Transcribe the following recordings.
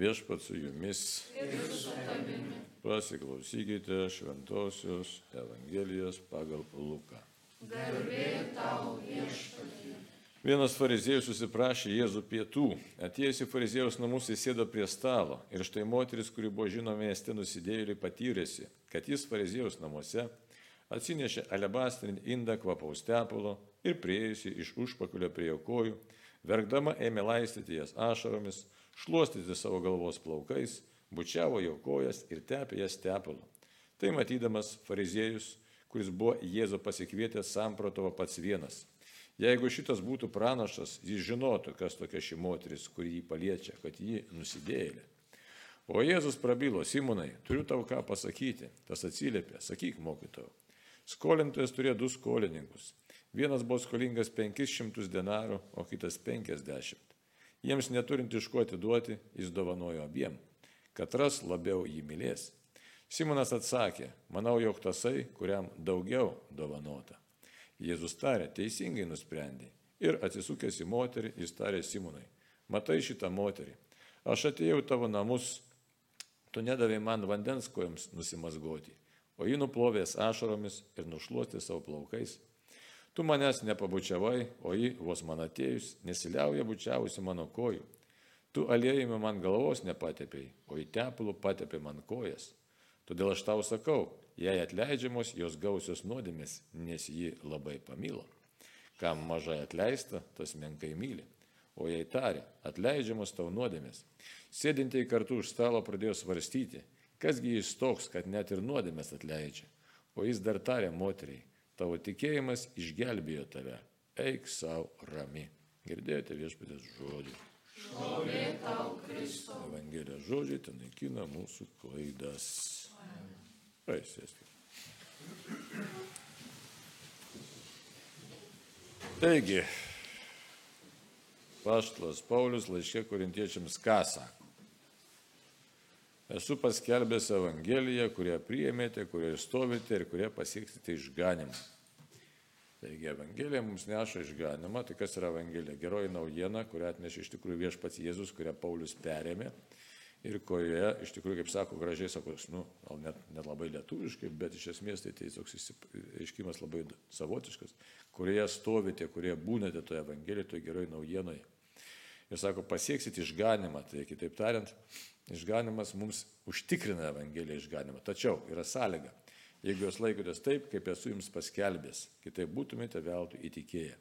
Viešpat su jumis. Pasiklausykite šventosios Evangelijos pagal Luką. Vienas fariziejus susiprašė Jėzų pietų. Atėjęs į fariziejus namus įsėdo prie stalo. Ir štai moteris, kuri buvo žinoma mieste nusidėjėliai, patyrėsi, kad jis fariziejus namuose atsinešė alebastrinį indą kvapaus tepulo ir prieėjusi iš užpakulio prie jo kojų, verkdama ėmė laistyti jas ašaromis, šluostyti savo galvos plaukais, bučiavo jo kojas ir tepė jas tepalu. Tai matydamas fariziejus, kuris buvo Jėzų pasikvietęs, samprotavo pats vienas Jeigu šitas būtų pranašas, jis žinotų, kas tokia ši moteris, kuri jį paliečia, kad ji nusidėjėlė. O Jėzus prabilo, Simonai, turiu tau ką pasakyti. Tas atsiliepė, sakyk mokytojau. Skolintojas turėjo du skolininkus. Vienas buvo skolingas 500 denarų, o kitas 50. Jiems neturint iš ko atiduoti, jis dovanojo abiem. Katras labiau jį mylės. Simonas atsakė, manau, jog tasai, kuriam daugiau dovanota. Jėzus tarė, teisingai nusprendė. Ir atsisukęs į moterį, jis tarė Simonai, matai šitą moterį, aš atėjau tavo namus, tu nedavai man vandens kojoms nusimazgoti, o ji nuplovės ašaromis ir nušluoti savo plaukais. Tu manęs nepabučiavai, o ji vos man atėjus nesiliauja bučiavusi mano kojų. Tu aliejime man galvos nepatepėjai, o į tepulų patepė man kojas. Todėl aš tau sakau, jei atleidžiamos jos gausios nuodėmės, nes ji labai pamilo. Kam mažai atleista, tas menkai myli. O jei tarė, atleidžiamos tau nuodėmės. Sėdintieji kartu už stalo pradėjo svarstyti, kasgi jis toks, kad net ir nuodėmės atleidžia. O jis dar tarė moteriai, tavo tikėjimas išgelbėjo tave, eik savo rami. Girdėjote viešpatės žodį. Šlovė tau, Kristau. Evangelijos žodžiai ten naikina mūsų klaidas. Paisėskite. Taigi, paštlas Paulius laiškė korintiečiams ką sako? Esu paskelbęs Evangeliją, kurią priėmėte, kurioje stovite ir kurią pasieksite išganimą. Taigi Evangelija mums neša išganimą, tai kas yra Evangelija? Geroji naujiena, kurią atnešė iš tikrųjų viešpats Jėzus, kurią Paulius perėmė ir kurioje, iš tikrųjų, kaip sako, gražiai sako, nu, gal net, net labai lietuviškai, bet iš esmės tai tai toks iškimas labai savotiškas, kurioje stovite, kurie būnate toje Evangelijoje, toje geroje naujienoje. Ir sako, pasieksit išganimą, tai kitaip tariant, išganimas mums užtikrina Evangeliją išganimą. Tačiau yra sąlyga, jeigu jūs laikotės taip, kaip esu jums paskelbęs, kitaip būtumėte veltui įtikėję.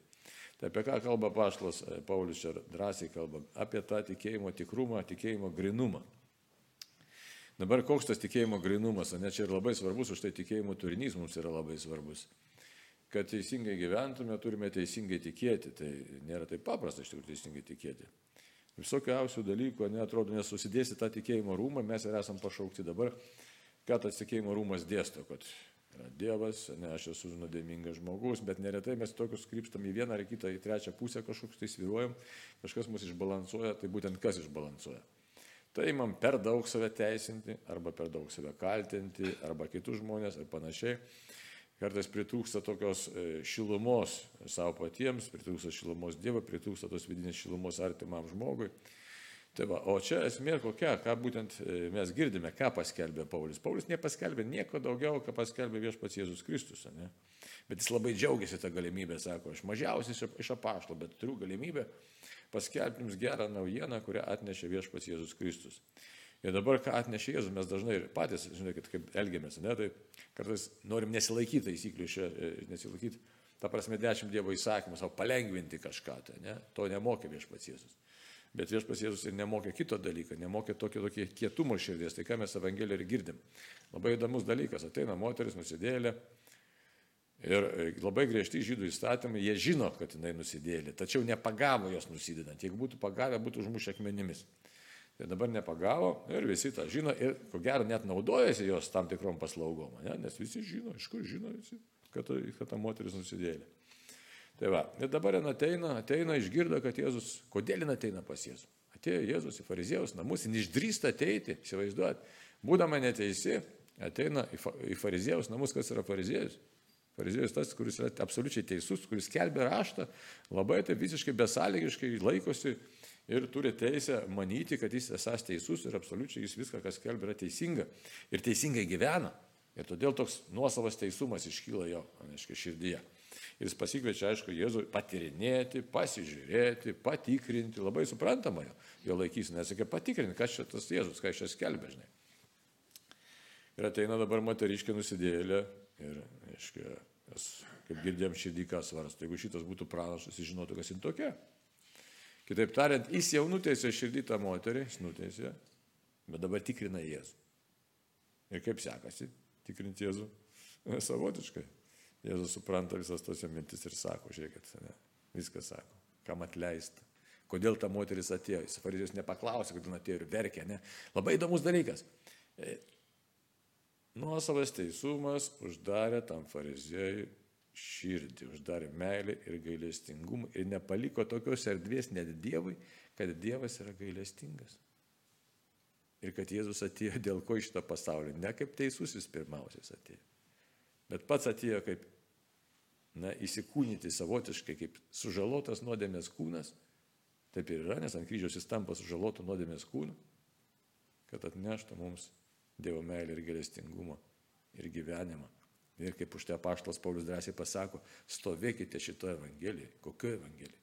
Tai apie ką kalba Paštas e, Paulius čia drąsiai kalba? Apie tą tikėjimo tikrumą, tikėjimo grinumą. Dabar koks tas tikėjimo grinumas, ne čia ir labai svarbus, už tai tikėjimo turinys mums yra labai svarbus. Kad teisingai gyventume, turime teisingai tikėti. Tai nėra taip paprasta iš tikrųjų teisingai tikėti. Visokiausių dalykų, netrodo, nesusidėsi tą tikėjimo rūmą, mes ir esam pašaukti dabar, ką tas tikėjimo rūmas dėsto, kad yra Dievas, ne aš esu nuodėmingas žmogus, bet neretai mes tokius krypstam į vieną ar kitą, į trečią pusę kažkoks tai sviruojam, kažkas mus išbalansuoja, tai būtent kas išbalansuoja. Tai man per daug save teisinti, arba per daug save kaltinti, arba kitus žmonės ir panašiai. Kartais pritrūksta tokios e, šilumos savo patiems, pritrūksta šilumos Dievo, pritrūksta tos vidinės šilumos artimam žmogui. Tai va, o čia esmė kokia, ką būtent e, mes girdime, ką paskelbė Paulius. Paulius nepaskelbė nieko daugiau, ką paskelbė viešpats Jėzus Kristus. Ne? Bet jis labai džiaugiasi tą galimybę, sako, aš mažiausiai iš apaštalo, bet turiu galimybę paskelbti jums gerą naujieną, kurią atnešė viešpats Jėzus Kristus. Ir dabar, ką atnešė Jėzus, mes dažnai patys, žinokit, kaip elgiamės, ne, tai kartais norim nesilaikyti taisyklių, šia, e, nesilaikyti, ta prasme, dešimt Dievo įsakymų, savo palengvinti kažką, tai, ne, to nemokė viešpats Jėzus. Bet viešpas Jėzus ir nemokė kito dalyko, nemokė tokio tokio kietumo širdies. Tai ką mes Evangelijoje ir girdim. Labai įdomus dalykas. Ateina moteris nusidėlė. Ir e, labai griežti žydų įstatymai, jie žino, kad jinai nusidėlė, tačiau nepagavo jos nusidedant. Jeigu būtų pagavę, būtų užmušę akmenimis. Tai dabar nepagavo ir visi tą žino ir ko gero net naudojasi jos tam tikrom paslaugom, ne? nes visi žino, iš kur žino visi, kad, kad ta moteris nusidėlė. Tai va, ir dabar jin ateina, ateina, išgirdo, kad Jėzus, kodėl jin ateina pas Jėzų. Atėjo Jėzus į fariziejus namus, jin išdrįsta ateiti, įsivaizduot, būdama neteisi, ateina į fariziejus namus, kas yra fariziejus. Fariziejus tas, kuris yra absoliučiai teisus, kuris kelbė raštą, labai tai visiškai besąlygiškai laikosi ir turi teisę manyti, kad jis esas teisus ir absoliučiai jis viską, kas kelbė, yra teisinga ir teisingai gyvena. Ir todėl toks nuosavas teisumas iškyla jo, aiškiai, širdyje. Ir jis pasikviečia, aišku, Jėzų patirinėti, pasižiūrėti, patikrinti, labai suprantama jo, jo laikys, nes reikia patikrinti, kas čia tas Jėzus, ką čia skelbė, žinai. Ir ateina dabar moteriškė nusidėlė ir, aiškiai, kaip girdėjom širdį, kas svarsto. Jeigu šitas būtų pranašas, jis žinotų, kas jin tokia. Kitaip tariant, jis jau nuteisė širdį tą moterį, jis nuteisė, bet dabar tikrina Jėzų. Ir kaip sekasi tikrinti Jėzų? Savotiškai. Jėzus supranta visas tos mintis ir sako, žiūrėkit, ne, viskas sako, kam atleista. Kodėl ta moteris atėjo? Jis fariziejus nepaklausė, kodėl atėjo ir verkė. Ne? Labai įdomus dalykas. E, nuosavas teisumas uždarė tam fariziejui širdį, uždarė meilę ir gailestingumą ir nepaliko tokios erdvės net Dievui, kad Dievas yra gailestingas. Ir kad Jėzus atėjo dėl ko iš šito pasaulio, ne kaip teisusis pirmiausias atėjo, bet pats atėjo kaip, na, įsikūnyti savotiškai, kaip sužalotas nuodėmės kūnas, taip ir yra, nes ant kryžiaus jis tampa sužalotų nuodėmės kūnu, kad atneštų mums Dievo meilę ir gailestingumą ir gyvenimą. Ir kaip už tai apaštalas Paulius drąsiai pasako, stovėkite šitoje Evangelijoje. Kokioje Evangelijoje?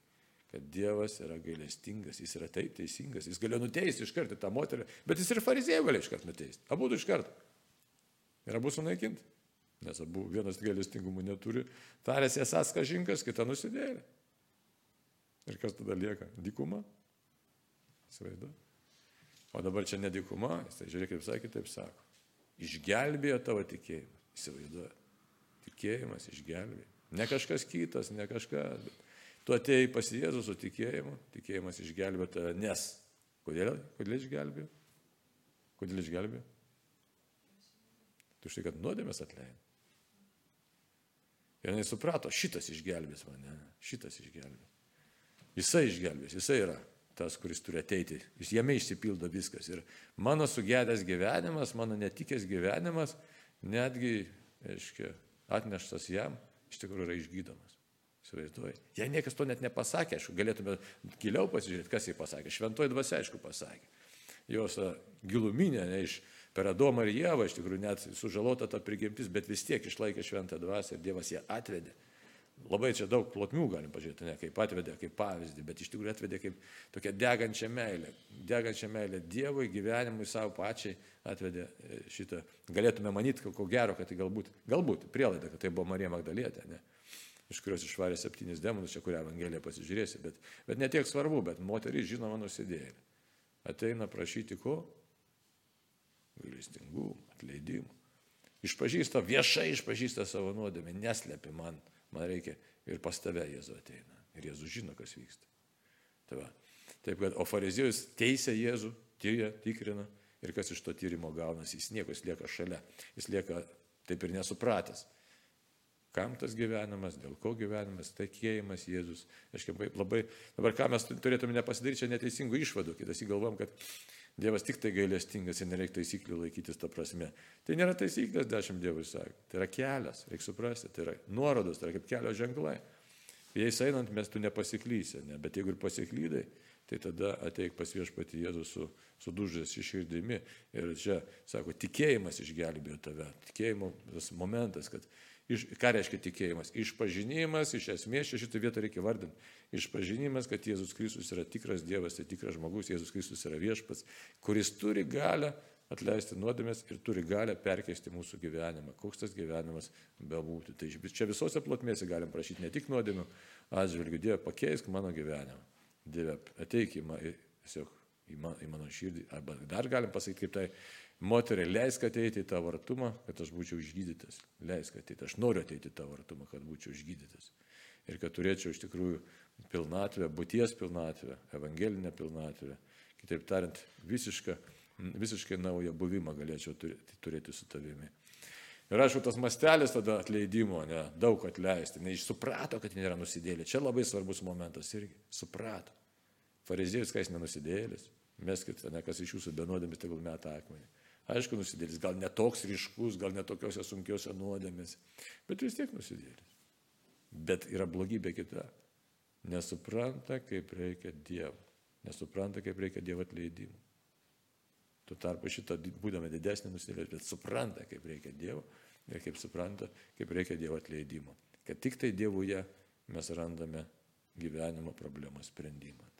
Kad Dievas yra gailestingas, jis yra taip teisingas, jis galėjo nuteisti iš karto tą moterį, bet jis ir fariziejų galėjo iš karto nuteisti. Abu iš karto. Ir abu sunaikinti. Nes abu vienas gailestingumų neturi. Tarėsi esas kažinkas, kita nusidėlė. Ir kas tada lieka? Dykuma? Svaidu. O dabar čia nedykuma, jis tai žiūrėk, kaip sakė, taip sako. Išgelbėjo tavo tikėjimą. Įsivaizduoju. Tikėjimas išgelbėjo. Ne kažkas kitas, ne kažkas. Tu atėjai pas Jėzų su tikėjimu, tikėjimas išgelbėjo tave, nes. Kodėl? Kodėl išgelbėjo? Kodėl išgelbėjo? Tu štai, kad nuodėmės atleidai. Ir jinai suprato, šitas išgelbės mane, šitas išgelbės. Jisai išgelbės, jisai yra tas, kuris turi ateiti. Jis jame išsipildo viskas. Ir mano sugedęs gyvenimas, mano netikęs gyvenimas, netgi, aiškiai, atneštas jam, iš tikrųjų yra išgydomas. Įsivaizduoji. Jei niekas to net nepasakė, aišku, galėtume giliau pasižiūrėti, kas jį pasakė. Šventoji dvasia, aišku, pasakė. Jos giluminė, ne iš per Adomą ir Jėvą, iš tikrųjų net sužalota ta prigimtis, bet vis tiek išlaikė šventą dvasę ir Dievas ją atvedė. Labai čia daug plotmių galim pažiūrėti, ne kaip atvedė, kaip pavyzdį, bet iš tikrųjų atvedė kaip tokia degančia meilė. Degančia meilė Dievui, gyvenimui, savo pačiai atvedė e, šitą. Galėtume manyti, ko gero, kad tai galbūt, galbūt prielaida, kad tai buvo Marija Magdalietė, ne? iš kurios išvarė septynis demonus, čia kurią Evangeliją pasižiūrėsi, bet, bet ne tiek svarbu, bet moteris žinoma nusidėjėlė. Ateina prašyti ko? Gailestingumų, atleidimų. Išpažįsta, viešai išpažįsta savo nuodėmę, neslėpi man man reikia ir pas tave Jėzu ateina. Ir Jėzus žino, kas vyksta. Tai va. Taip, kad, o fariziejus teisė Jėzų, tyria, tikrina ir kas iš to tyrimo gaunasi, jis nieko, jis lieka šalia, jis lieka taip ir nesupratęs. Kam tas gyvenimas, dėl ko gyvenimas, tikėjimas Jėzus. Aš kaip labai, dabar ką mes turėtume nepasidaryti čia neteisingų išvadų, kitas įgalvom, kad Dievas tik tai gailestingas ir nereikia taisyklių laikytis tą prasme. Tai nėra taisyklės, dešimt Dievui sakė. Tai yra kelias, reikia suprasti, tai yra nuorodos, tai yra kaip kelio ženklai. Jais einant mes tu nepasiklysi, ne? bet jeigu ir pasiklydai, tai tada ateik pas viešpatį Jėzų su, su dužės iširdimi. Ir čia, sako, tikėjimas išgelbėjo tave. Tikėjimo tas momentas, kad Iš, ką reiškia tikėjimas? Išpažinimas, iš esmės, šitą vietą reikia vardinti. Išpažinimas, kad Jėzus Kristus yra tikras Dievas, tai tikras žmogus, Jėzus Kristus yra viešpats, kuris turi galę atleisti nuodėmės ir turi galę perkeisti mūsų gyvenimą. Koks tas gyvenimas bebūtų. Tai čia visose plotmėse galim prašyti ne tik nuodėmių atžvilgių, Dieve, pakeisk mano gyvenimą. Dieve, ateik į, tiesiog, į, man, į mano širdį. Arba dar galim pasakyti kaip tai Moteriai, leisk ateiti į tavo artumą, kad aš būčiau išgydytas. Leisk ateiti, aš noriu ateiti į tavo artumą, kad būčiau išgydytas. Ir kad turėčiau iš tikrųjų pilnatvę, būties pilnatvę, evangelinę pilnatvę. Kitaip tariant, visišką, visiškai naują buvimą galėčiau turėti, turėti su tavimi. Ir aišku, tas mastelis tada atleidimo, ne, daug atleisti, ne, suprato, kad nėra nusidėlė. Čia labai svarbus momentas irgi. Suprato. Fariziejus, kai jis nenusidėlis, meskit, ne kas iš jūsų benuodėmis, tegul metą akmenį. Aišku, nusidėlis, gal netoks ryškus, gal netokiose sunkiose nuodėmės, bet vis tiek nusidėlis. Bet yra blogybė kita. Nesupranta, kaip reikia Dievo. nesupranta, kaip reikia Dievo atleidimo. Tuo tarpu šitą, būdami didesnį nusidėlį, bet supranta, kaip reikia Dievo ir kaip supranta, kaip reikia Dievo atleidimo. Kad tik tai Dievuje mes randame gyvenimo problemos sprendimą.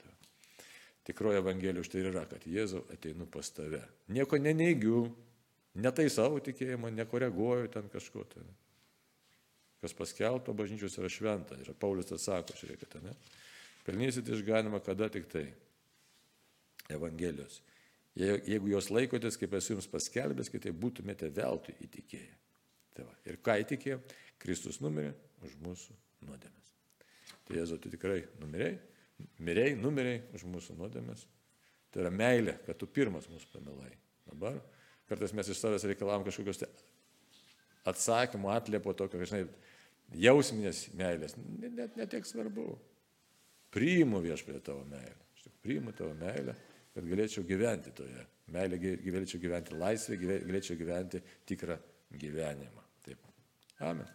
Tikroji Evangelija už tai yra, kad Jėzau ateinu pas tave. Nieko neneigiu, netai savo tikėjimo, nekoreguoju ten kažko. Tai. Kas paskelbto bažnyčios yra šventa. Ir Paulius atsako, žiūrėkite, ne? Pelnysite išganimą kada tik tai. Evangelijos. Jeigu jos laikotės, kaip esu jums paskelbęs, kitai būtumėte veltui įtikėję. Tai va. Ir ką įtikėjo? Kristus numirė už mūsų nuodėmės. Tai Jėzu, tu tikrai numirėjai, mirėjai, numirėjai už mūsų nuodėmės. Tai yra meilė, kad tu pirmas mūsų pamilai. Dabar kartais mes iš savęs reikalavom kažkokios tai atsakymų, atliepo tokio, žinai, jausminės meilės. Net netiek svarbu. Priimu viešpatį tavo meilę. Aš tik priimu tavo meilę kad galėčiau gyventi toje meilė, galėčiau gyventi laisvę, galėčiau gyventi tikrą gyvenimą. Taip. Amen.